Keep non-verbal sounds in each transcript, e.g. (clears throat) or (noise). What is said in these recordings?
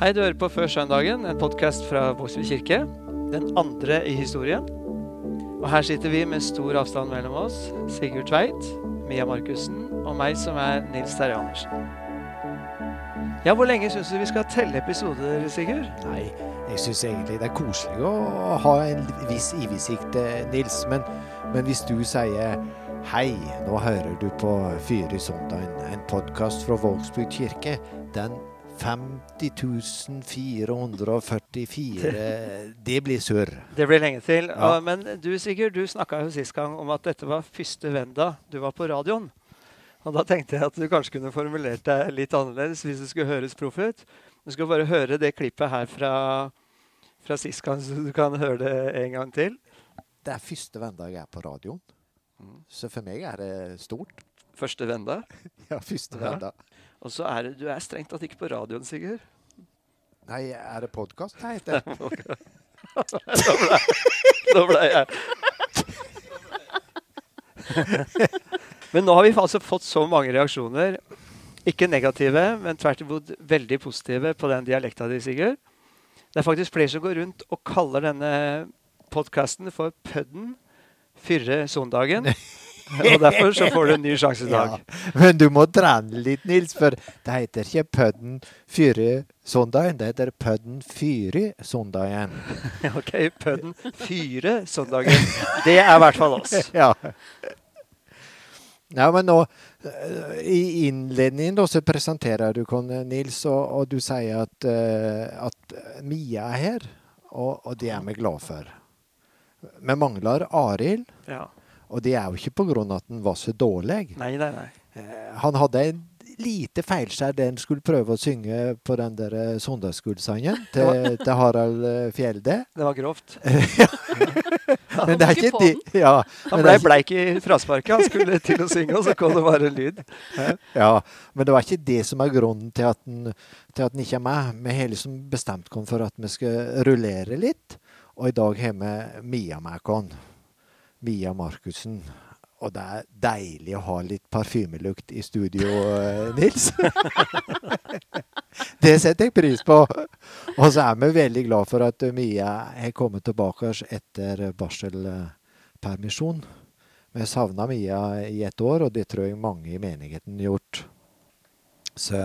Hei, du hører på Før søndagen, en podkast fra Vågsby kirke. Den andre i historien. Og her sitter vi med stor avstand mellom oss. Sigurd Tveit, Mia Markussen og meg som er Nils Terje Andersen. Ja, Hvor lenge syns du vi skal telle episoder, Sigurd? Nei, jeg syns egentlig det er koselig å ha en viss iversikt, eh, Nils. Men, men hvis du sier Hei, nå hører du på Fyr i søndagen, en podkast fra Vågsbygd kirke. Den 50 444 (laughs) Det blir surr. Det blir lenge til. Ja. Men du Sigurd, du snakka jo sist gang om at dette var første venda du var på radioen. Og da tenkte jeg at du kanskje kunne formulert deg litt annerledes hvis det skulle høres proff ut. Du skal bare høre det klippet her fra, fra sist gang, så du kan høre det en gang til. Det er første Venda jeg er på radioen. Mm. Så for meg er det stort. Første venda. (laughs) Ja, første Ja. vendag. Og så er det, du er strengt tatt ikke på radioen, Sigurd. Nei, er det podkast det heter? (laughs) Nå blei ble jeg (laughs) Men nå har vi altså fått så mange reaksjoner. Ikke negative, men tvert imot veldig positive på den dialekta di, Sigurd. Det er faktisk flere som går rundt og kaller denne podkasten for Pødden fyrre sondagen. (laughs) Og derfor så får du en ny sjanse i dag. Ja, men du må trene litt, Nils, for det heter ikke Pødden fyre søndagen, det heter Pødden fyre søndagen. (laughs) Ok, Pødden fyre sondagen. Det er i hvert fall oss. (laughs) Ja. ja, men nå eh, I innledningen da, så presenterer du oss, Nils, og, og du sier at, uh, at Mia er her, og, og det er vi glad for. Vi mangler Arild, Ja. og det er jo ikke pga. at han var så dårlig. Nei, nei, nei. Eh, Han hadde en lite feilskjær da han skulle prøve å synge på den der eh, søndagsskolesangen (laughs) til, til Harald eh, Fjelde. Det var grovt. (laughs) Men det er ikke de, ja, Han blei ble bleik i frasparket. Han skulle til å synge, og så kom det bare lyd. ja, men det var ikke det som er grunnen til at han, til at han ikke er med. Vi har liksom bestemt oss for at vi skal rullere litt, og i dag har vi Mia med. Mia Markussen. Og det er deilig å ha litt parfymelukt i studio, eh, Nils. (laughs) det setter jeg pris på. Og så er vi veldig glad for at Mia har kommet tilbake etter barselpermisjon. Vi savna Mia i et år, og det tror jeg mange i menigheten har gjort. Så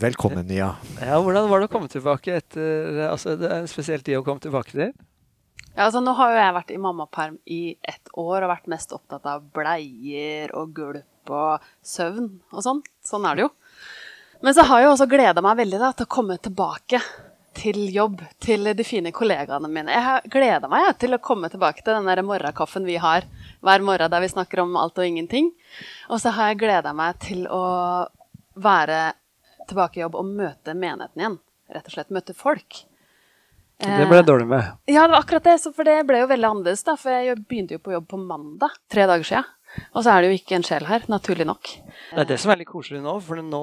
velkommen, Mia. Ja, Hvordan var det å komme tilbake etter altså Det er en spesiell tid å komme tilbake til. Ja, altså Nå har jo jeg vært i mammaperm i ett år og vært mest opptatt av bleier og gulp og søvn og sånn. Sånn er det jo. Men så har jeg også gleda meg veldig da, til å komme tilbake til jobb, til de fine kollegaene mine. Jeg har gleda meg ja, til å komme tilbake til den der morgenkaffen vi har hver morgen der vi snakker om alt og ingenting. Og så har jeg gleda meg til å være tilbake i jobb og møte menigheten igjen. Rett og slett møte folk. Det ble jeg dårlig med. Ja, det var akkurat det. For det ble jo veldig annerledes, da. For jeg begynte jo på jobb på mandag, tre dager siden. Og så er det jo ikke en sjel her, naturlig nok. Det er det som er litt koselig nå, for nå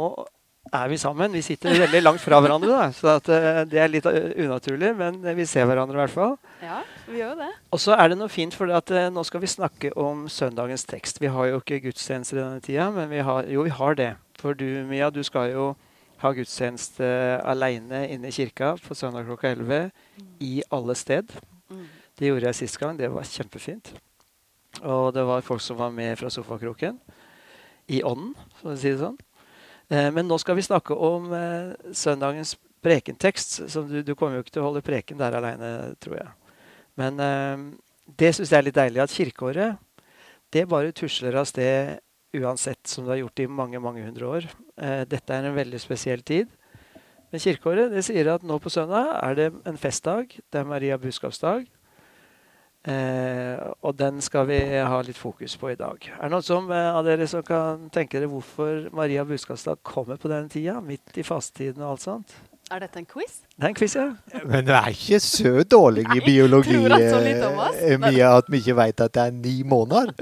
er vi sammen. Vi sitter veldig langt fra hverandre, da, så at, eh, det er litt eh, unaturlig, men vi ser hverandre i hvert fall. Ja, vi gjør jo det. Og så er det noe fint, for at, eh, nå skal vi snakke om søndagens tekst. Vi har jo ikke gudstjenester i denne tida, men vi har, jo, vi har det. For du, Mia, du skal jo ha gudstjeneste aleine inne i kirka på søndag klokka 11 i alle sted. Mm. Det gjorde jeg sist gang. Det var kjempefint. Og det var folk som var med fra sofakroken. I ånden, for å si det sånn. Eh, men nå skal vi snakke om eh, søndagens prekentekst. Som du, du kommer jo ikke til å holde preken der aleine, tror jeg. Men eh, det syns jeg er litt deilig. At kirkeåret det bare tusler av sted uansett, som det har gjort i mange mange hundre år. Eh, dette er en veldig spesiell tid. Men kirkeåret det sier at nå på søndag er det en festdag. Det er Maria budskapsdag. Eh, og den skal vi ha litt fokus på i dag. Er det noen som, eh, av dere som kan tenke dere hvorfor Maria budskapsdag kommer på denne tida? Midt i fastetiden og alt sånt? Er dette en quiz? Det er en quiz, ja. Men du er ikke så dårlig i biologi, eh, Mia, at vi ikke veit at det er ni måneder.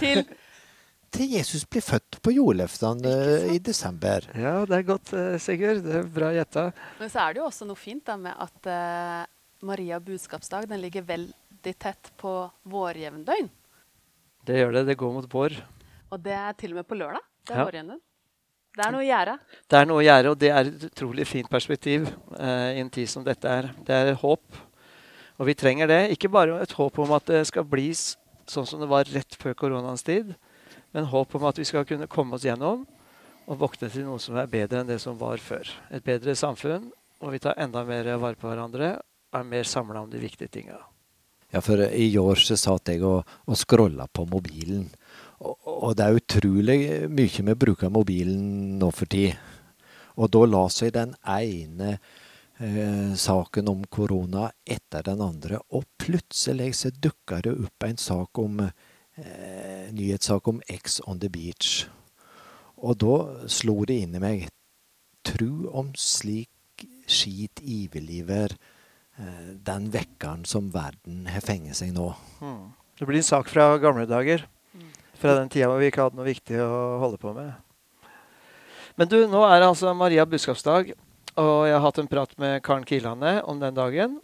Til Til Jesus blir født på jordløftene eh, i desember. Ja, det er godt, eh, Sigurd. Det er bra gjetta. Men så er det jo også noe fint da med at uh, Maria budskapsdag den ligger veldig tett på vårjevndøgn. Det gjør det. Det går mot vår. Og det er til og med på lørdag. Det er Ja. vårjevndøgn. Det er noe å gjøre. Det er noe å gjøre, og det er et utrolig fint perspektiv eh, i en tid som dette er. Det er håp. Og vi trenger det. Ikke bare et håp om at det skal bli sånn som det var rett før koronaens tid, men håp om at vi skal kunne komme oss gjennom og våkne til noe som er bedre enn det som var før. Et bedre samfunn, og vi tar enda mer vare på hverandre og er mer samla om de viktige tinga. Ja, for i år så satt jeg og, og scrolla på mobilen. Og, og, det er utrolig mye vi bruker mobilen nå for tid. Og da la seg den ene eh, saken om korona etter den andre, og plutselig så dukka det opp en sak om eh, nyhetssak om X on the beach. Og da slo det inn i meg Tru om slik skit iverliver eh, den vekkeren som verden har fengt seg nå. Mm. Det blir en sak fra gamle dager. Fra den tida hvor vi ikke hadde noe viktig å holde på med. Men du, nå er det altså Maria budskapsdag, og jeg har hatt en prat med Karen Kilane om den dagen.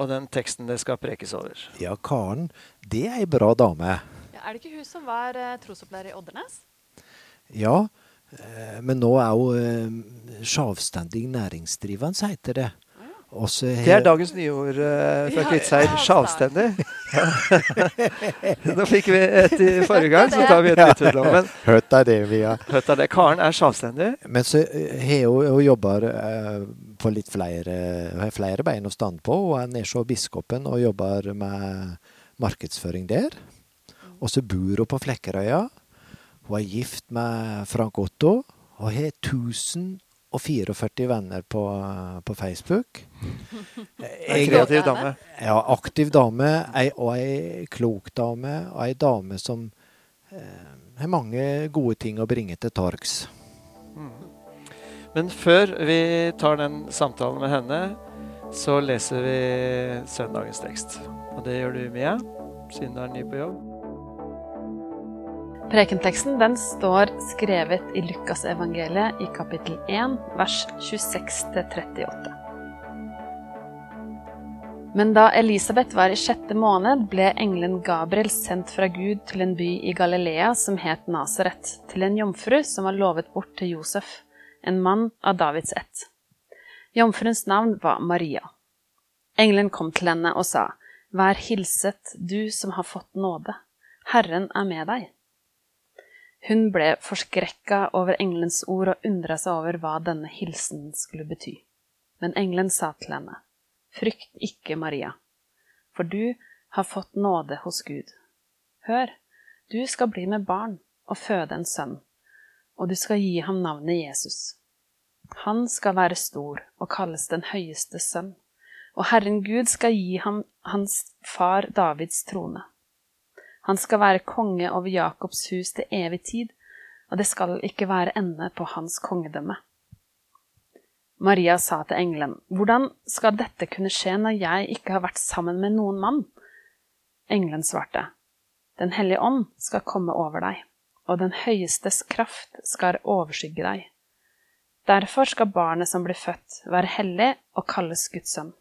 Og den teksten det skal prekes over. Ja, Karen, det er ei bra dame. Ja, er det ikke hun som var uh, trosopplærer i Oddernes? Ja, uh, men nå er hun uh, sjavstendig næringsdrivende, heter det. Også, det er dagens nyord uh, fra Kviteseid. Sjavstendig. (laughs) Nå fikk vi et i forrige gang, så tar vi et nytt utlån. (laughs) Hørt er det, via. Hørt er det. Karen er sjavstendig. Men så har hun, uh, på litt flere, flere bein å stande på. Hun er nedsjå biskopen og jobber med markedsføring der. Og så bor hun på Flekkerøya. Hun er gift med Frank Otto og har 1044 venner på, på Facebook. Ei kreativ dame. Ja, aktiv dame. Og ei klok dame. Og ei dame som eh, har mange gode ting å bringe til torgs. Mm. Men før vi tar den samtalen med henne, så leser vi søndagens tekst. Og det gjør du, Mia, siden du er ny på jobb. Prekenteksten den står skrevet i Lukasevangeliet i kapittel 1, vers 26-38. Men da Elisabeth var i sjette måned, ble engelen Gabriel sendt fra Gud til en by i Galilea som het Nasaret, til en jomfru som var lovet bort til Josef, en mann av Davids ett. Jomfruens navn var Maria. Engelen kom til henne og sa, Vær hilset, du som har fått nåde. Herren er med deg. Hun ble forskrekka over engelens ord og undra seg over hva denne hilsenen skulle bety. Men engelen sa til henne, Frykt ikke, Maria, for du har fått nåde hos Gud. Hør, du skal bli med barn og føde en sønn, og du skal gi ham navnet Jesus. Han skal være stor og kalles den høyeste sønn, og Herren Gud skal gi ham hans far Davids trone. Han skal være konge over Jakobs hus til evig tid, og det skal ikke være ende på hans kongedømme. Maria sa til engelen, Hvordan skal dette kunne skje når jeg ikke har vært sammen med noen mann? Engelen svarte, Den hellige ånd skal komme over deg, og den høyestes kraft skal overskygge deg. Derfor skal barnet som blir født, være hellig og kalles Guds sønn.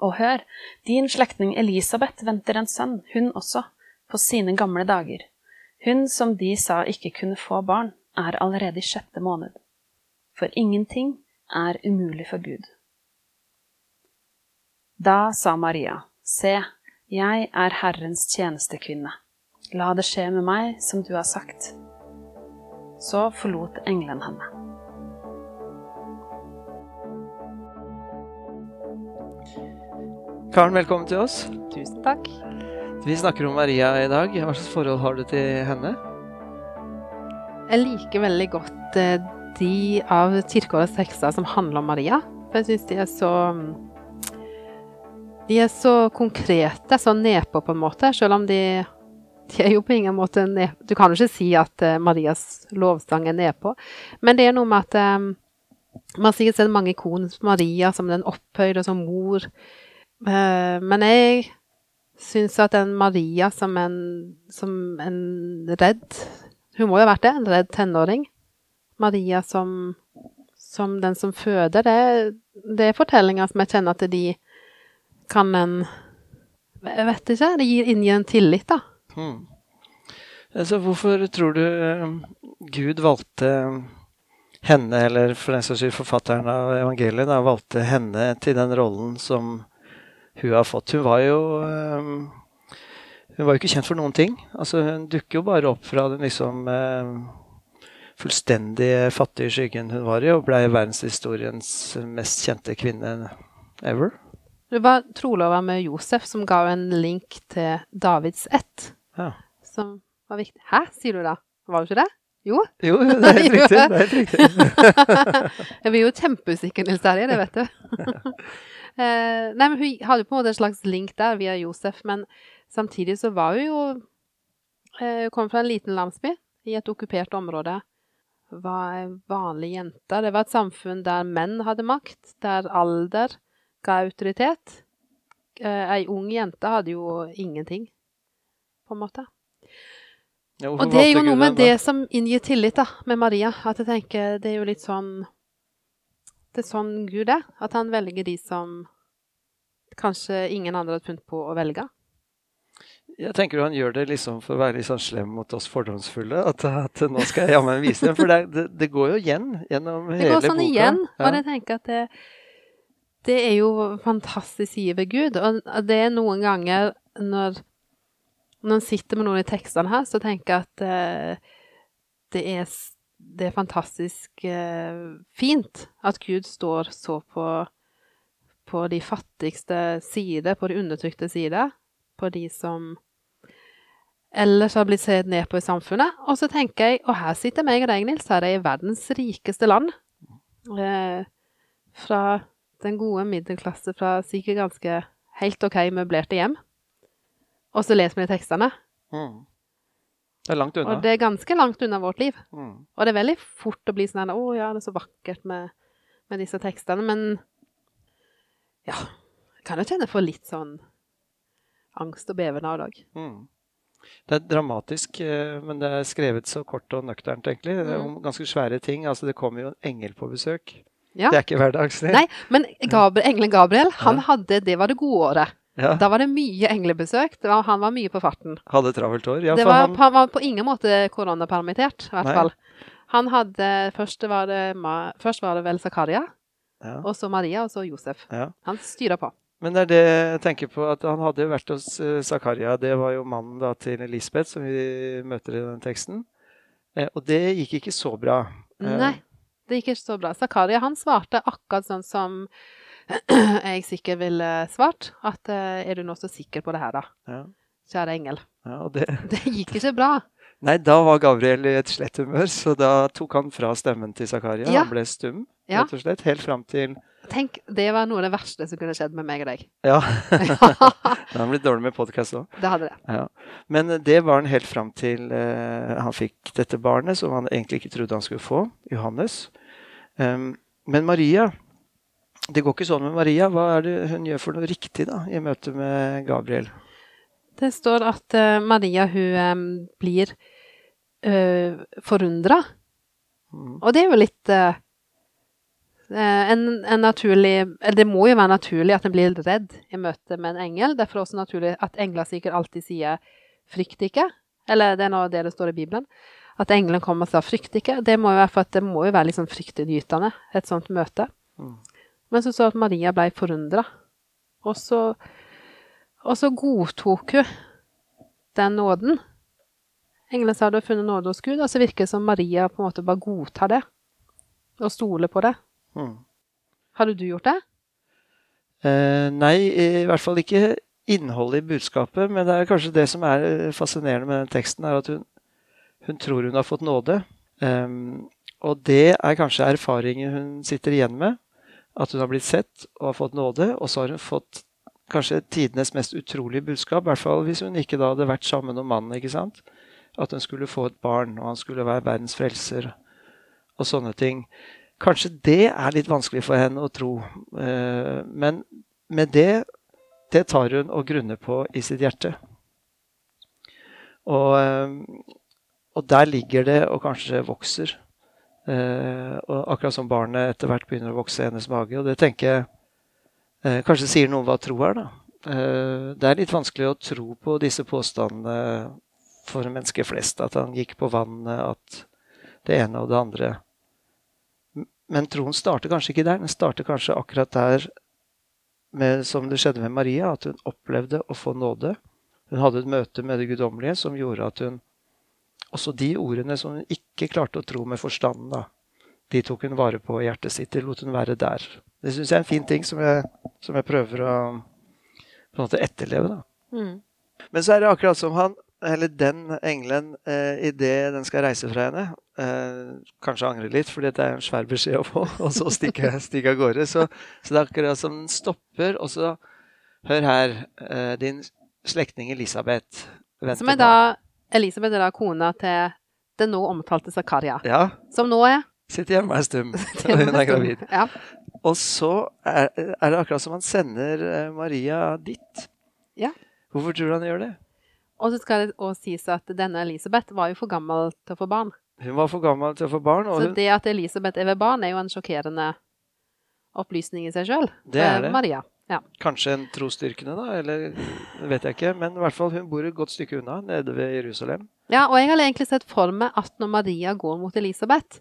Og hør, din slektning Elisabeth venter en sønn, hun også på sine gamle dager. Hun som de sa ikke kunne få barn, er allerede i sjette måned. For ingenting er umulig for Gud. Da sa Maria, Se, jeg er Herrens tjenestekvinne. La det skje med meg som du har sagt. Så forlot engelen henne. Karen, velkommen til oss. Tusen takk. Vi snakker om Maria i dag. Hva slags forhold har du til henne? Jeg liker veldig godt eh, de av Kirkeårets tekster som handler om Maria. For jeg syns de er så De er så konkrete, så nedpå på en måte, selv om de de er jo på ingen måte ned, Du kan jo ikke si at uh, Marias lovstang er nedpå, men det er noe med at um, Man sikkert sett mange ikon på Maria som den opphøyde som mor, uh, men jeg syns at den Maria som en, som en redd Hun må jo ha vært det, en redd tenåring. Maria som, som den som føder, det, det er fortellinger som jeg kjenner at de kan en Jeg vet ikke. Det gir inngir en tillit, da. Hmm. Altså, hvorfor tror du uh, Gud valgte henne, eller for den saks skyld forfatteren av evangeliet, da, valgte henne til den rollen som hun har fått. Hun var jo eh, Hun var jo ikke kjent for noen ting. Altså, hun dukker jo bare opp fra den liksom eh, fullstendig fattige skyggen hun var i, og blei verdenshistoriens mest kjente kvinne ever. Det var trolova med Josef som ga en link til Davids ett, Ja. som var viktig. Hæ, sier du da? Var det ikke det? Jo. Jo, det er helt riktig. Det er helt riktig. (laughs) Jeg blir jo kjempeusikker, Nils Terje, det vet du. (laughs) Eh, nei, men Hun hadde på en måte en slags link der via Josef, men samtidig så var hun jo eh, Hun kom fra en liten landsby i et okkupert område. Var ei vanlig jente. Det var et samfunn der menn hadde makt, der alder ga autoritet. Eh, ei ung jente hadde jo ingenting, på en måte. Og det er jo noe med det som inngir tillit da, med Maria. At jeg tenker det er jo litt sånn Det er sånn Gud er. At han velger de som kanskje ingen andre hadde funnet på å velge. Jeg tenker han gjør det liksom for å være litt sånn slem mot oss fordomsfulle. At, at nå skal jeg jammen vise dem. For det, det, det går jo igjen gjennom Det går sånn boka. igjen. Ja. Og jeg tenker at det, det er jo fantastisk ved Gud. Og det er noen ganger når når en sitter med noen i tekstene her, så tenker jeg at eh, det, er, det er fantastisk eh, fint at Gud står så på, på de fattigste sider, på de undertrykte sider, på de som ellers har blitt sett ned på i samfunnet. Og så tenker jeg, og her sitter meg og deg, Nils, her er i verdens rikeste land. Eh, fra den gode middelklasse fra sikkert ganske helt ok møblerte hjem. Og så leser vi de tekstene. Mm. Det er langt unna. Og det er ganske langt unna vårt liv. Mm. Og det er veldig fort å bli sånn 'Å oh, ja, det er så vakkert med, med disse tekstene. Men ja, jeg kan jo kjenne for litt sånn angst og beven av dag. Mm. Det er dramatisk, eh, men det er skrevet så kort og nøkternt, egentlig. Mm. om ganske svære ting. Altså, det kommer jo en engel på besøk. Ja. Det er ikke hverdagslig. Nei, men Gabriel, engelen Gabriel, han hadde Det var det gode året. Ja. Da var det mye englebesøk. Det var, han var mye på farten. Hadde travelt år. Ja, var, han, han var på ingen måte koronapermittert, i hvert Nei. fall. Han hadde Først var det, først var det vel Zakaria, ja, og så Maria, og så Josef. ja. Han styra på. Men det er det jeg tenker på, at han hadde vært hos eh, Zakaria. Det var jo mannen da til Elisabeth, som vi møter i den teksten. Eh, og det gikk ikke så bra. Eh, Nei, det gikk ikke så bra. Zakaria han svarte akkurat sånn som (clears throat) jeg sikkert ville svart. At eh, er du nå så sikker på det her, da? Ja, Kjære engel. ja, det, (laughs) Det gikk ikke bra. (laughs) nei, da var Gabriel i et slett humør, så da tok han fra stemmen til Zakaria. Ja. Han ble stum, rett og slett. Helt fram til Tenk, det var noe av det verste som kunne skjedd med meg og deg. (laughs) Ja. det han blitt dårlig med podkast òg. det hadde det. Ja. Men eh, det var han helt fram til uh, han fikk dette barnet, som han egentlig ikke trodde han skulle få, Johannes. Um, men Maria Det går ikke sånn med Maria. Hva er det hun gjør for noe riktig da, i møte med Gabriel? Det står at uh, Maria hun eh, blir uh, forundra. Mm. Og det er jo litt eh, eh, en, en naturlig det må jo være naturlig at en blir redd i møte med en engel. Derfor er det også naturlig at engler sikkert alltid sier 'frykt ikke'. Eller det er nå det det står i Bibelen. At engelen kommer og sier 'frykt ikke'. Det må jo være for at det må jo være liksom fryktinngytende, et sånt møte. Mm. Men så det at Maria ble forundra. Og så, og så godtok hun den nåden. Engelen sa du har funnet nåde hos Gud, og så virker det som Maria på en måte bare godtar det. Og stoler på det. Mm. Hadde du gjort det? Eh, nei, i hvert fall ikke innholdet i budskapet, men det er kanskje det som er eh, fascinerende med den teksten, er at hun, hun tror hun har fått nåde. Um, og det er kanskje erfaringen hun sitter igjen med. At hun har blitt sett og har fått nåde, og så har hun fått kanskje tidenes mest utrolige budskap. I hvert fall hvis hun ikke da hadde vært sammen med mannen. ikke sant? At hun skulle få et barn, og han skulle være verdens frelser, og sånne ting. Kanskje det er litt vanskelig for henne å tro. Eh, men med det, det tar hun og grunner på i sitt hjerte. Og, eh, og der ligger det og kanskje vokser. Eh, og akkurat som barnet etter hvert begynner å vokse i hennes mage. Og det tenker jeg eh, kanskje sier noe om hva tro er, da. Eh, det er litt vanskelig å tro på disse påstandene for mennesker flest. At han gikk på vannet, at det ene og det andre men troen starter kanskje ikke der. Den starter kanskje akkurat der med, som det skjedde med Maria, at hun opplevde å få nåde. Hun hadde et møte med det guddommelige som gjorde at hun Også de ordene som hun ikke klarte å tro med forstanden, da, de tok hun vare på i hjertet sitt. Det lot hun være der. Det syns jeg er en fin ting som jeg, som jeg prøver å på en måte etterleve. da. Mm. Men så er det akkurat som han, eller den engelen, eh, idet den skal reise fra henne eh, Kanskje angre litt, fordi det er en svær beskjed å få, og så stikke, stikke av gårde. Så, så det er akkurat som den stopper, og så Hør her, eh, din slektning Elisabeth venter Som er da Elisabeth er da kona til den nå omtalte Zakaria. Ja, Som nå er sitter hjemme ei stund. (laughs) Hun er gravid. Ja. Og så er, er det akkurat som han sender eh, Maria dit. Ja. Hvorfor tror du han gjør det? Og så skal det også sies at denne Elisabeth var jo for gammel til å få barn. Hun var for gammel til å få barn. Og Så hun, det at Elisabeth er ved barn, er jo en sjokkerende opplysning i seg sjøl. Det er det. Maria. Ja. Kanskje en trosstyrkende, da? Eller vet jeg ikke. Men i hvert fall, hun bor et godt stykke unna, nede ved Jerusalem. ja, og jeg har egentlig sett for meg at når Maria går mot Elisabeth,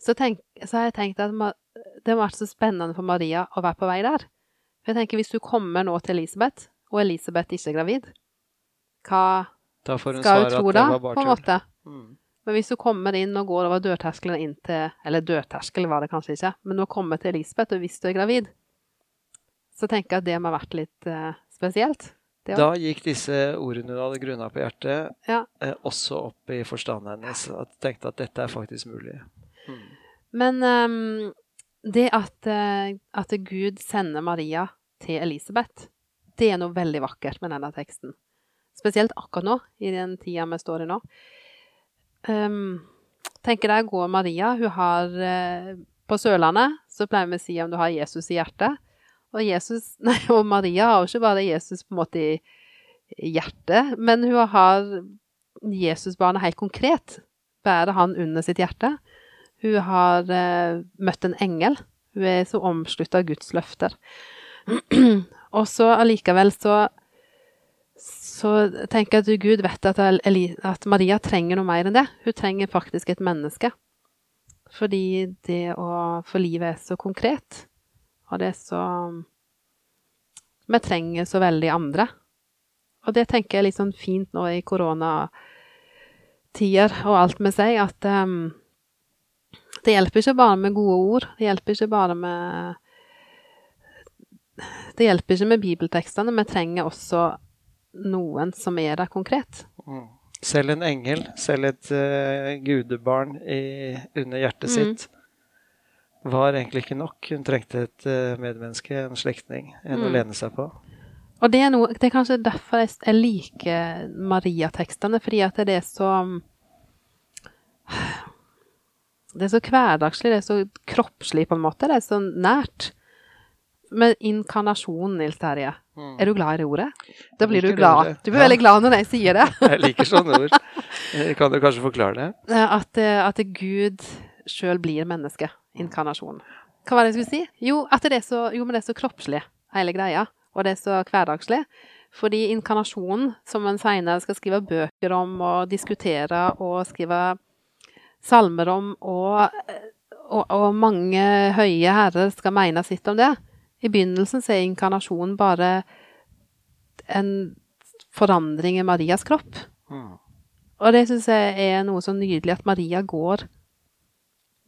så, tenk, så har jeg tenkt at det må vært så spennende for Maria å være på vei der. For jeg tenker, hvis du kommer nå til Elisabeth, og Elisabeth ikke er gravid, hva hun skal hun tro da, på en måte? Mm. Men hvis du kommer inn og går over dørterskelen inn til Eller dørterskel var det kanskje ikke, men nå kommer til Elisabeth, og hvis du er gravid, så tenker jeg at det må ha vært litt eh, spesielt. Det Da gikk disse ordene hun hadde grunna på hjertet, Ja. eh, også opp i forstanden hennes. At tenkte at dette er faktisk mulig. Mm. Men um, det at, eh, at Gud sender Maria til Elisabeth, det er noe veldig vakkert med denne teksten. Spesielt akkurat nå, i den tida vi står i nå. Um, tenker deg å gå Maria. Hun har eh, På Sørlandet så pleier vi å si om du har Jesus i hjertet. Og, Jesus, (laughs) nei, og Maria har jo ikke bare Jesus på en måte i, hjertet, men hun har Jesusbarnet helt konkret. Bærer han under sitt hjerte. Hun har eh, møtt en engel. Hun er så omslutta av Guds løfter. (clears throat) og så allikevel så så tenker jeg at Gud vet at, at Maria trenger noe mer enn det. Hun trenger faktisk et menneske. Fordi det å For livet er så konkret. Og det så Vi trenger så veldig andre. Og det tenker jeg er litt sånn fint nå i koronatider og alt vi sier, at um, det hjelper ikke bare med gode ord. Det hjelper ikke bare med Det hjelper ikke med bibeltekstene. Vi trenger også noen som er der konkret. Mm. Selv en engel, selv et uh, gudebarn i, under hjertet Mm. sitt, var egentlig ikke nok. Hun trengte et eh, medmenneske, en slektning, en å Mm. lene seg på. Og det er, noe, det er kanskje derfor jeg, liker Maria-tekstene, fordi at det er så Det er så hverdagslig, det er så kroppslig på en måte. Det er så nært. Med inkarnasjon, Nils Terje. Mm. Er du glad i det ordet? Da blir du glad. Du blir Ja. veldig glad når jeg sier det. (laughs) Jeg liker sånne ord. Eh, Kan du kanskje forklare det? At, eh, at Gud sjøl blir menneske. Inkarnasjon. Hva var det jeg skulle si? Jo, at det er så, jo, men det er så kroppslig, hele greia. Og det er så hverdagslig. Fordi inkarnasjonen, som en seinere skal skrive bøker om og diskutere og skrive salmer om, og, og, og mange høye herrer skal mene sitt om det I begynnelsen så er inkarnasjonen bare en forandring i Marias kropp. Mm. Og det syns jeg er noe så nydelig, at Maria går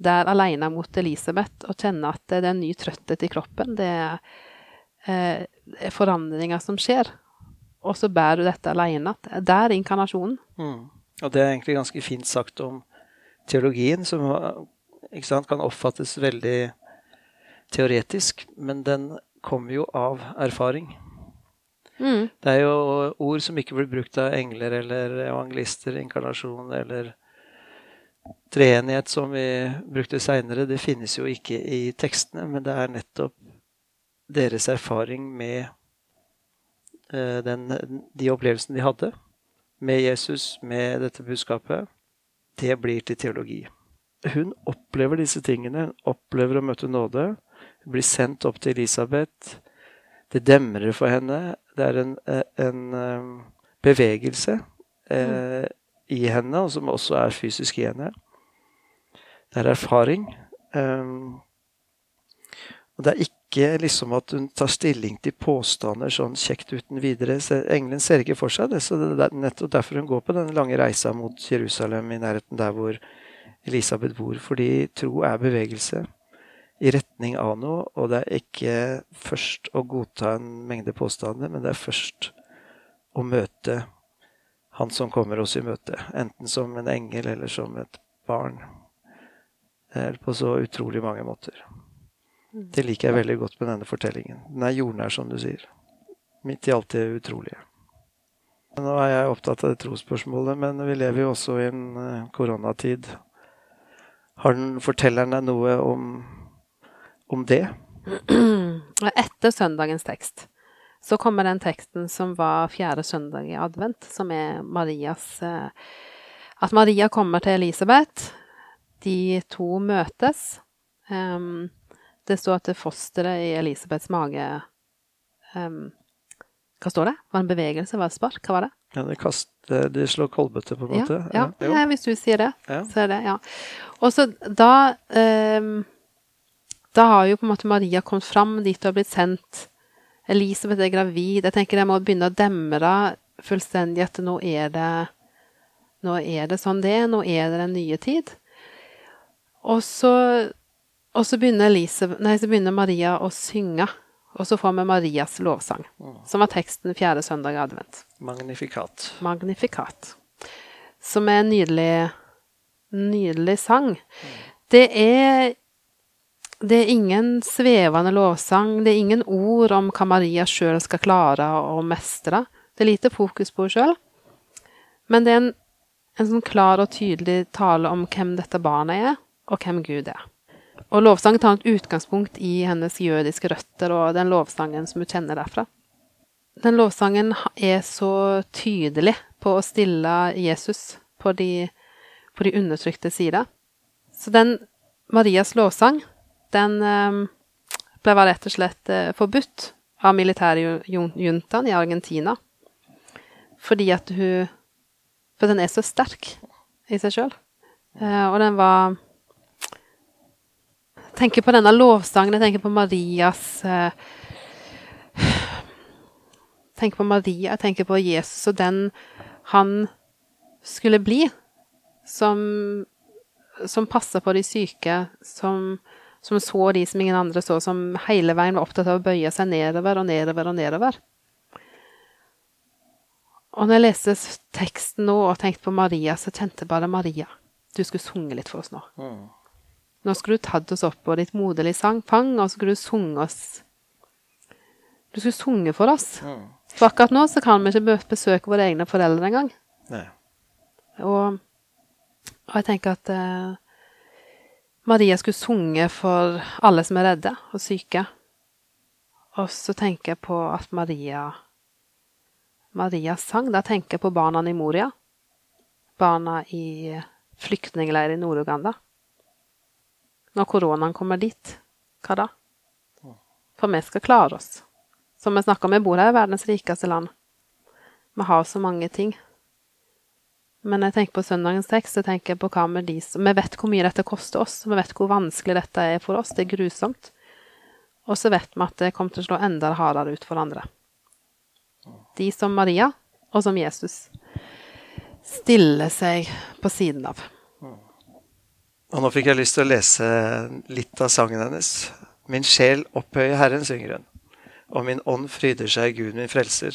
der alene mot Elisabeth og kjenne at det er en ny trøtthet i kroppen. Det er, eh, er forandringer som skjer. Og så bærer du dette alene. Der er inkarnasjonen. Mm. Og det er egentlig ganske fint sagt om teologien, som sant, kan oppfattes veldig teoretisk, men den kommer jo av erfaring. Mm. Det er jo ord som ikke blir brukt av engler eller evangelister, inkarnasjon eller treenighet, som vi brukte seinere. Det finnes jo ikke i tekstene, men det er nettopp deres erfaring med eh, den, de opplevelsene de hadde med Jesus, med dette budskapet. Det blir til teologi. Hun opplever disse tingene. Opplever å møte nåde. Hun blir sendt opp til Elisabeth. Det demrer for henne. Det er en, eh, en eh, bevegelse eh, i henne, og som også er fysisk i henne. Det er erfaring. Um, Og det er ikke liksom at hun tar stilling til påstander sånn kjekt uten videre. Engelen ser ikke for seg det. Så det er nettopp derfor hun går på denne lange reisa mot Jerusalem, i nærheten der hvor Elisabeth bor. Fordi tro er bevegelse i retning av noe, og det er ikke først å godta en mengde påstander, men det er først å møte han som kommer oss i møte. Enten som en engel eller som et barn. På så utrolig mange måter. Det liker jeg veldig godt med denne fortellingen. Den er jordnær, som du sier. Midt i alt det utrolige. Nå er jeg opptatt av det trosspørsmålet, men vi lever jo også i en eh, koronatid. Har den fortelleren deg noe om, om det? (clears throat) Etter søndagens tekst så kommer den teksten som var fjerde søndag i advent, som er Marias eh, At Maria kommer til Elisabeth. De to møtes. Det står at fosteret i Elisabeths mage Hva står det? Var det en bevegelse? Var det et spark? Hva var det? Ja, det, kaster, de slår kolbøtter, på en måte? ja, ja. ja, hvis du sier det, så er det ja. Og så da Da har jo på en måte Maria kommet fram dit og har blitt sendt. Elisabeth er gravid. Jeg tenker jeg må begynne å demre fullstendig at nå er det Nå er det sånn det er. Nå er det den nye tid. Og så, og så begynner, Elisabeth, nei, så begynner Maria å synge. Og så får vi Marias lovsang, som var teksten fjerde søndag i advent. Magnifikat. Magnifikat. Som er en nydelig, nydelig sang. Det er det er ingen svevende lovsang, det er ingen ord om hva Maria sjøl skal klare å mestre. Det er lite fokus på henne sjøl. Men det er en, en sånn klar og tydelig tale om hvem dette barnet er, og hvem Gud er. Og lovsangen tar et utgangspunkt i hennes jødiske røtter og den lovsangen som hun kjenner derfra. Den lovsangen er så tydelig på å stille Jesus på de, på de undertrykte sider. Så den Marias lovsang, den eh, ble rett og slett eh, forbudt av militærjuntaen i Argentina. Fordi at hun For den er så sterk i seg sjøl. Eh, og den var Jeg tenker på denne lovsangen, jeg tenker på Marias Jeg tenker på Maria, jeg tenker på Jesus og den han skulle bli, som, som passer på de syke, som, som så de som ingen andre så, som hele veien var opptatt av å bøye seg nedover og nedover og nedover. Og når jeg leste teksten nå og tenkte på Maria, så kjente jeg bare Maria, du skulle sunge litt for oss nå. Mm. Nå skulle du tatt oss opp på ditt moderlige sang, fang, og så skulle du sunge oss Du skulle sunge for oss. Mm. For akkurat nå så kan vi ikke besøke våre egne foreldre engang. Og, og jeg tenker at eh, Maria skulle sunge for alle som er redde og syke. Og så tenker jeg på at Maria Maria sang. Da tenker jeg på barna i Moria. Barna i flyktningleir i Nord-Uganda. Når koronaen kommer dit, hva da? For vi skal klare oss. Som vi snakker om, vi bor her i verdens rikeste land. Vi har så mange ting. Men når jeg tenker på søndagens tekst, så tenker jeg på hva med de som Vi vet hvor mye dette koster oss. Vi vet hvor vanskelig dette er for oss. Det er grusomt. Og så vet vi at det kommer til å slå enda hardere ut for andre. De som Maria, og som Jesus, stiller seg på siden av. Og nå fikk jeg lyst til å lese litt av sangen hennes. Min sjel opphøyer Herren, synger hun, og min ånd fryder seg i Gud min frelser.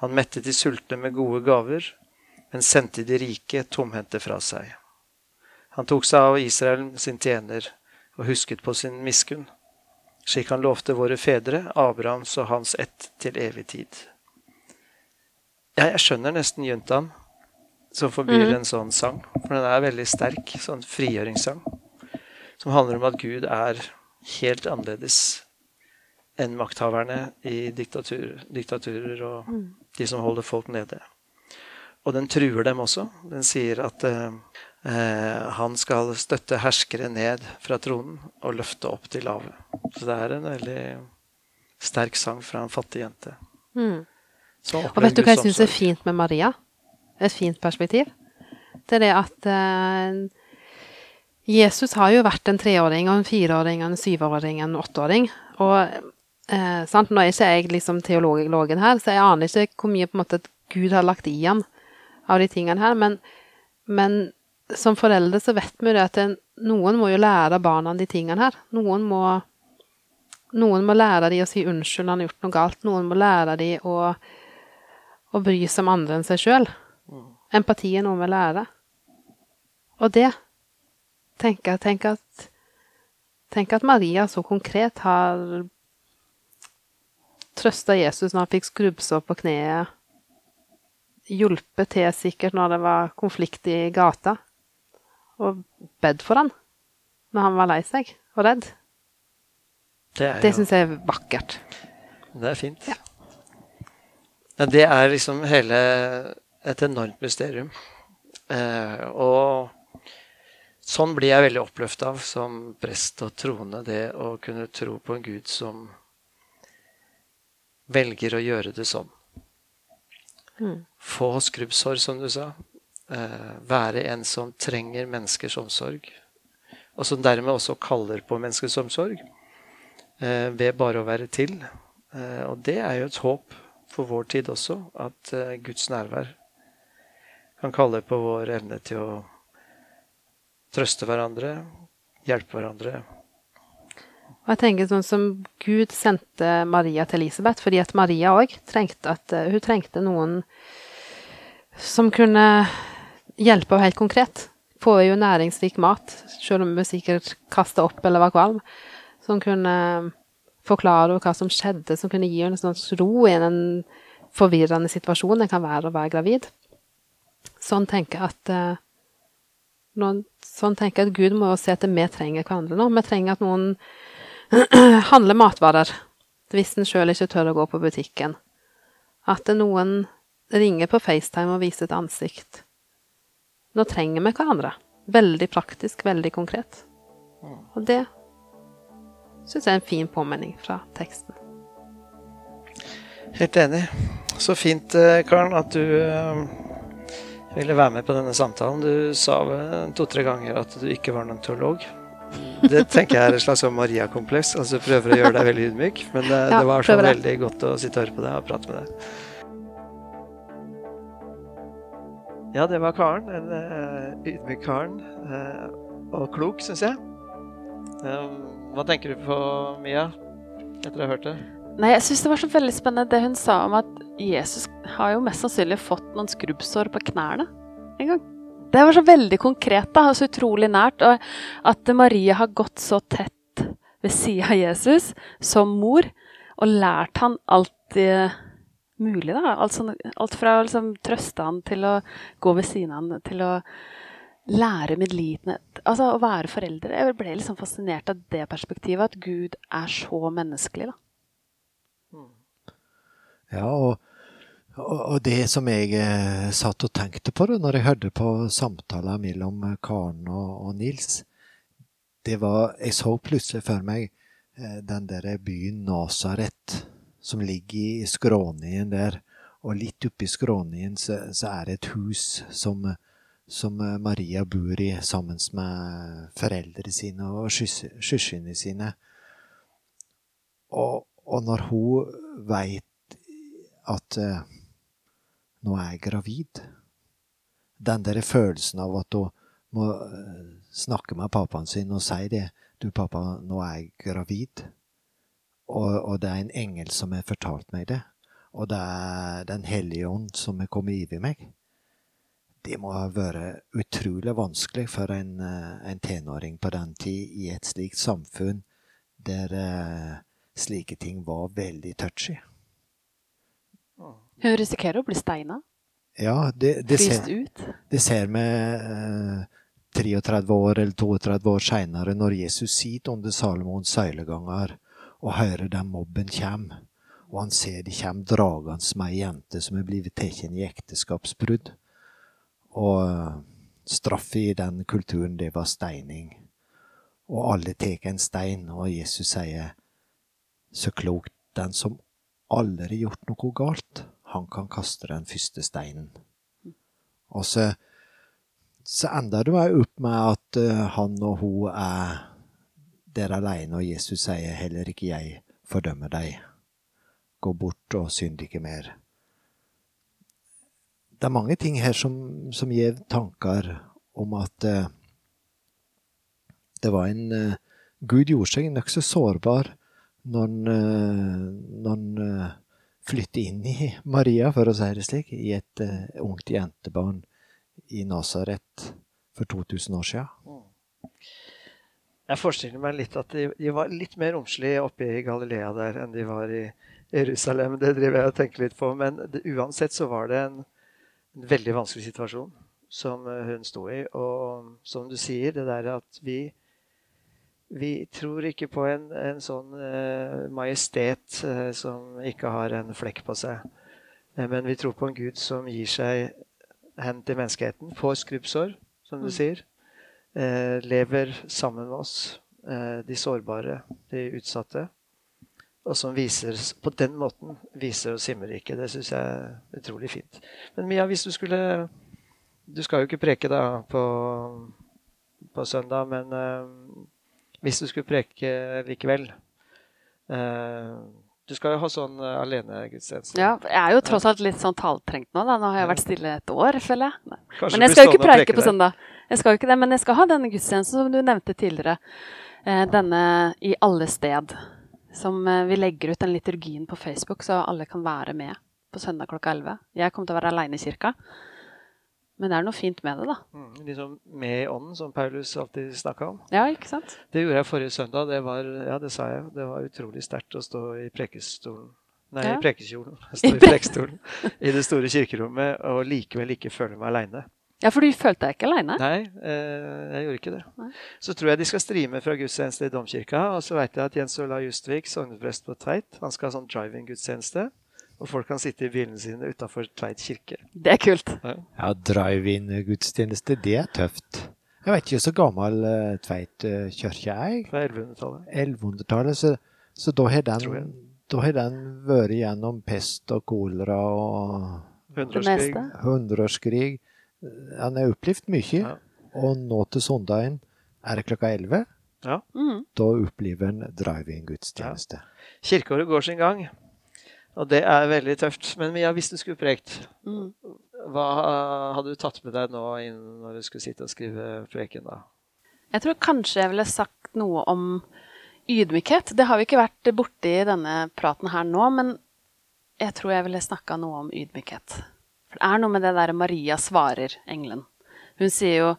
Han mettet de sultne med gode gaver, men sendte de rike tomhendte fra seg. Han tok seg av Israel sin tjener og husket på sin miskunn, slik han lovte våre fedre, Abrahams og hans ett til evig tid. Ja, jeg skjønner nesten juntaen som forbyr mm. en sånn sang, for den er veldig sterk, sånn frigjøringssang som handler om at Gud er helt annerledes enn makthaverne i diktatur, diktaturer og de som holder folk nede. Og den truer dem også. Den sier at eh, eh, han skal støtte herskere ned fra tronen og løfte opp til lave. Så det er en veldig sterk sang fra en fattig jente. Mm. Og vet du hva jeg syns er fint med Maria? Et fint perspektiv? Det er det at eh, Jesus har jo vært en treåring, og en fireåring, og en syvåring, en åtteåring. Og eh, sant? Nå er ikke jeg liksom teologen her, så jeg aner ikke hvor mye på en måte Gud har lagt i ham av de tingene her. Men, men som foreldre så vet vi det at det, noen må jo lære barna de tingene her. Noen må, noen må lære de å si unnskyld når han har gjort noe galt. Noen må lære de å å bry seg om andre enn seg sjøl. Empati er noe vi lærer. Og det tenker jeg tenk at, tenk at Maria så konkret har trøsta Jesus når han fikk skrubbsår på kneet. Hjulpet til sikkert når det var konflikt i gata. Og bedt for han når han var lei seg og redd. Det er, Det syns jeg er vakkert. det er fint. Ja, det er liksom hele et enormt mysterium. Eh, og sånn blir jeg veldig oppløfta av som prest og troende, det å kunne tro på en Gud som velger å gjøre det sånn. Mm. Få skrubbsår, som du sa. Eh, være en som trenger menneskers omsorg. Og som dermed også kaller på menneskers omsorg. Eh, ved bare å være til. Eh, og det er jo et håp for vår tid også, at eh, Guds nærvær kan kalle på vår evne til å trøste hverandre, hjelpe hverandre. Og jeg tenker sånn som Gud sendte Maria til Elisabeth, fordi at Maria òg trengte at eh, hun trengte noen som kunne hjelpe henne helt konkret. Få jo næringsrik mat, selv om hun sikkert kasta opp eller var kvalm. Som kunne forklare henne hva som skjedde, som kunne gi henne en slags ro i en forvirrende situasjon det kan være å være gravid. Sånn tenker jeg at eh, Sånn tenker jeg at Gud må jo se at vi trenger hverandre nå. Vi trenger at noen (clears throat) handler matvarer hvis en sjøl ikke tør å gå på butikken. At noen ringer på FaceTime og viser et ansikt. Nå trenger vi hverandre. Veldig praktisk, veldig konkret. Og det syns jeg er en fin påminning fra teksten. Helt enig. Så fint, eh, Karen, at du eh, ville være med på denne samtalen. Du sa to-tre ganger at du ikke var noen teolog. Det tenker jeg er et slags sånn Maria-kompleks. Altså prøver å gjøre deg veldig ydmyk. Men det, Ja, det var så veldig godt å sitte og høre på deg og prate med deg. Ja, det var Karen. En uh, ydmyk Karen. Uh, og klok, syns jeg. Uh, hva tenker du på, Mia, etter å ha hørt det? Nei, jeg syns det var så veldig spennende det hun sa om at Jesus har jo mest sannsynlig fått noen skrubbsår på knærne en gang. Det var så veldig konkret, da, og så utrolig nært. Og at Maria har gått så tett ved sida av Jesus som mor, og lært han alt eh, mulig, da. Alt, sånn, alt fra å liksom, trøste han til å gå ved siden av han, til å lære medlidenhet. Altså å være foreldre. Jeg ble liksom fascinert av det perspektivet, at Gud er så menneskelig, da. Ja, og, og, det som jeg eh, satt og tenkte på da når jeg hørte på samtaler mellom eh, Karen og, Nils, det var Jeg så plutselig for meg eh, den der byen Nasaret som ligger i skråningen der, og litt oppi skråningen så, så er det et hus som, som Maria bor i sammen med foreldrene sine og søs- søsknene sine. Og, og når hun veit at nå er jeg gravid. Den der følelsen av at hun må eh, snakke med pappaen sin og si det. Du, pappa, nå er jeg gravid. Og, og det er en engel som har fortalt meg det. Og det er Den hellige ånd som har kommet over meg. Det må ha vært utrolig vanskelig for en, eh, en tenåring på den tid i et slikt samfunn der uh, slike ting var veldig touchy. Hun risikerer å bli steina. Ja, det, det, ser, ut. det ser vi eh, 33 år eller 32 år seinere, når Jesus sitter under Salomons søyleganger og hører den mobben kjem, og han ser de kjem dragende med ei jente som er blitt tatt i ekteskapsbrudd. Og eh, straffa i den kulturen, det var steining. Og alle tar en stein, og Jesus sier så klokt, den som aldri gjort noe galt, han kan kaste den første steinen. Og så, så ender det òg opp med at uh, han og hun er der alene, og Jesus sier heller ikke jeg fordømmer deg. Gå bort og synd ikke mer. Det er mange ting her som, som gir tanker om at uh, det var en uh, Gud gjorde seg nokså sårbar når han, når han flytte inn i Maria, for å si det slik, i et uh, ungt jentebarn i Nasaret for 2000 år siden. Jeg forestiller meg litt at de, de var litt mer romslige oppe i Galilea der enn de var i Jerusalem. Det driver jeg og tenker litt på. Men det, uansett så var det en, en veldig vanskelig situasjon som hun sto i. Og som du sier, det der at vi vi tror ikke på en, en sånn uh, majestet uh, som ikke har en flekk på seg. Uh, men vi tror på en Gud som gir seg hen til menneskeheten, får skrubbsår, som du mm. sier. lever sammen med oss, de sårbare, de utsatte. Og som viser, på den måten viser oss himmelriket. Det syns jeg er utrolig fint. Men Mia, hvis du skulle Du skal jo ikke preke da på, på søndag, men hvis du skulle preke likevel. Uh, du skal jo ha sånn uh, alenegudstjeneste. Ja, jeg er jo tross alt litt sånn taltrengt nå. da. Nå har jeg vært stille et år, føler jeg. Men jeg skal jo ikke preike på søndag. Jeg skal jo ikke det, Men jeg skal ha denne gudstjenesten som du nevnte tidligere. Uh, denne i alle sted. Som vi legger ut den liturgien på Facebook, så alle kan være med på søndag klokka 11. Jeg kommer til å være aleine i kirka. Men det er noe fint med det, da. Mm, liksom med i ånden, som Paulus alltid snakka om. Ja, ikke sant? Det gjorde jeg forrige søndag. Det var, ja, det sa jeg. Det var utrolig sterkt å stå i prekestolen. Nei, ja. i prekekjolen. (laughs) Stå i prekestolen i det store kirkerommet og likevel ikke føle meg aleine. Ja, for du følte deg ikke aleine? Nei, eh, jeg gjorde ikke det. Nei. Så tror jeg de skal streame fra gudstjeneste i Domkirka. Og så veit jeg at Jens Ola Justvik, sogneprest på Tveit, han skal ha sånn driving-gudstjeneste. Og folk kan sitte i bilene sine utafor Tveit kirke. Det er kult. Ja, ja drive-in-gudstjeneste, det er tøft. Jeg vet ikke så gammel uh, Tveit uh, kirke er. Fra 1100-tallet. 1100-tallet, Så, så da, har den, da har den vært gjennom pest og kolera og Hundreårskrig. Hundreårskrig. Han har opplevd mye. Ja. Og nå til søndagen er det klokka 11. Ja. Mm. Da opplever en drive-in-gudstjeneste. Ja. Kirkeåret går sin gang. Og det er veldig tøft. Men Mia, hvis du skulle prekt, mm. hva hadde du tatt med deg nå når du skulle sitte og skrive preken? da? Jeg tror kanskje jeg ville sagt noe om ydmykhet. Det har vi ikke vært borti i denne praten her nå, men jeg tror jeg ville snakka noe om ydmykhet. For det er noe med det der Maria svarer engelen. Hun sier jo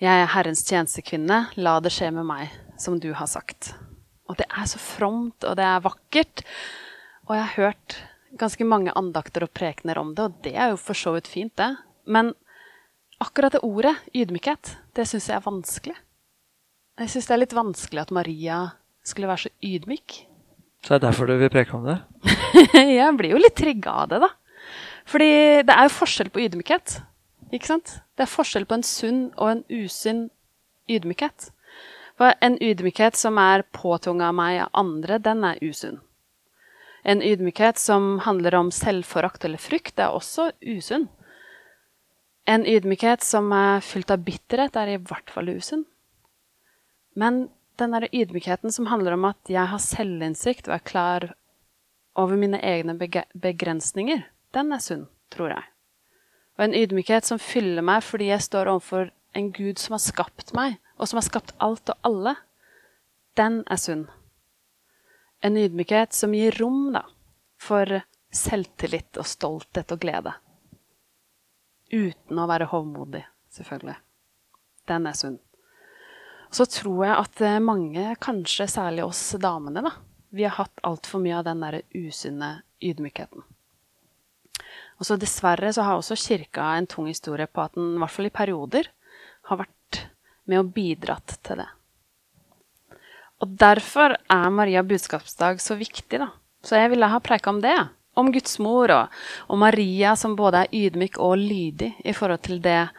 'Jeg er Herrens tjenestekvinne, la det skje med meg, som du har sagt'. Og det er så fromt, og det er vakkert. Og jeg har hørt ganske mange andakter og prekener om det, og det er jo for så vidt fint, det. Men akkurat det ordet, ydmykhet, det syns jeg er vanskelig. Jeg syns det er litt vanskelig at Maria skulle være så ydmyk. Så det er derfor du vil preke om det? (laughs) jeg blir jo litt trigga av det, da. Fordi det er jo forskjell på ydmykhet. Ikke sant? Det er forskjell på en sunn og en usunn ydmykhet. For en ydmykhet som er påtunga av meg av andre, den er usunn. En ydmykhet som handler om selvforakt eller frykt, er også usunn. En ydmykhet som er fylt av bitterhet, er i hvert fall usunn. Men den ydmykheten som handler om at jeg har selvinnsikt og er klar over mine egne begrensninger, den er sunn, tror jeg. Og en ydmykhet som fyller meg fordi jeg står overfor en Gud som har skapt meg, og som har skapt alt og alle, den er sunn. En ydmykhet som gir rom da, for selvtillit og stolthet og glede. Uten å være hovmodig, selvfølgelig. Den er sunn. Så tror jeg at eh, mange, kanskje særlig oss damene, da, vi har hatt altfor mye av den der usunne ydmykheten. Og så Dessverre så har også kirka en tung historie på at den i hvert fall i perioder har vært med og bidratt til det. Og derfor er Maria budskapsdag så viktig, da. Så jeg ville ha preika om det. Om Guds mor og, og Maria som både er ydmyk og lydig i forhold til det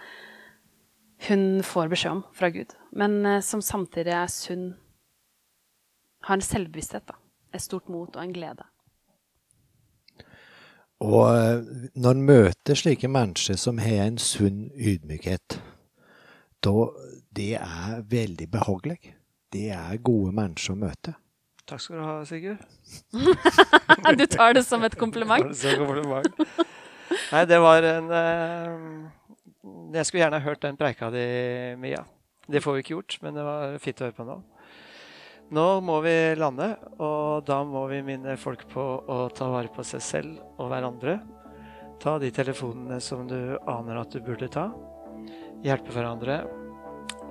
hun får beskjed om fra Gud, men eh, som samtidig er sunn. Har en selvbevissthet, da. Et stort mot og en glede. Og eh, når en møter slike mennesker som har en sunn ydmykhet, da det er veldig behagelig. Det er gode mennesker å møte. Takk skal du ha, Sigurd. (laughs) (laughs) du tar det som et kompliment? Nei, det var en uh, Jeg skulle gjerne hørt den preika di, Mia. Det får vi ikke gjort, men det var fint å høre på nå. Nå må vi lande, og da må vi minne folk på å ta vare på seg selv og hverandre. Ta de telefonene som du aner at du burde ta. Hjelpe hverandre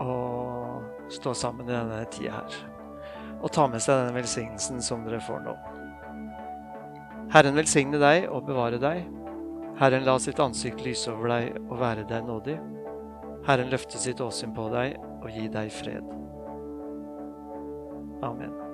og stå sammen i denne tida her. Og ta med seg denne velsignelsen som dere får nå. Herren velsigne deg og bevare deg. Herren la sitt ansikt lyse over deg og være deg nådig. Herren løfte sitt åsyn på deg og gi deg fred. Amen.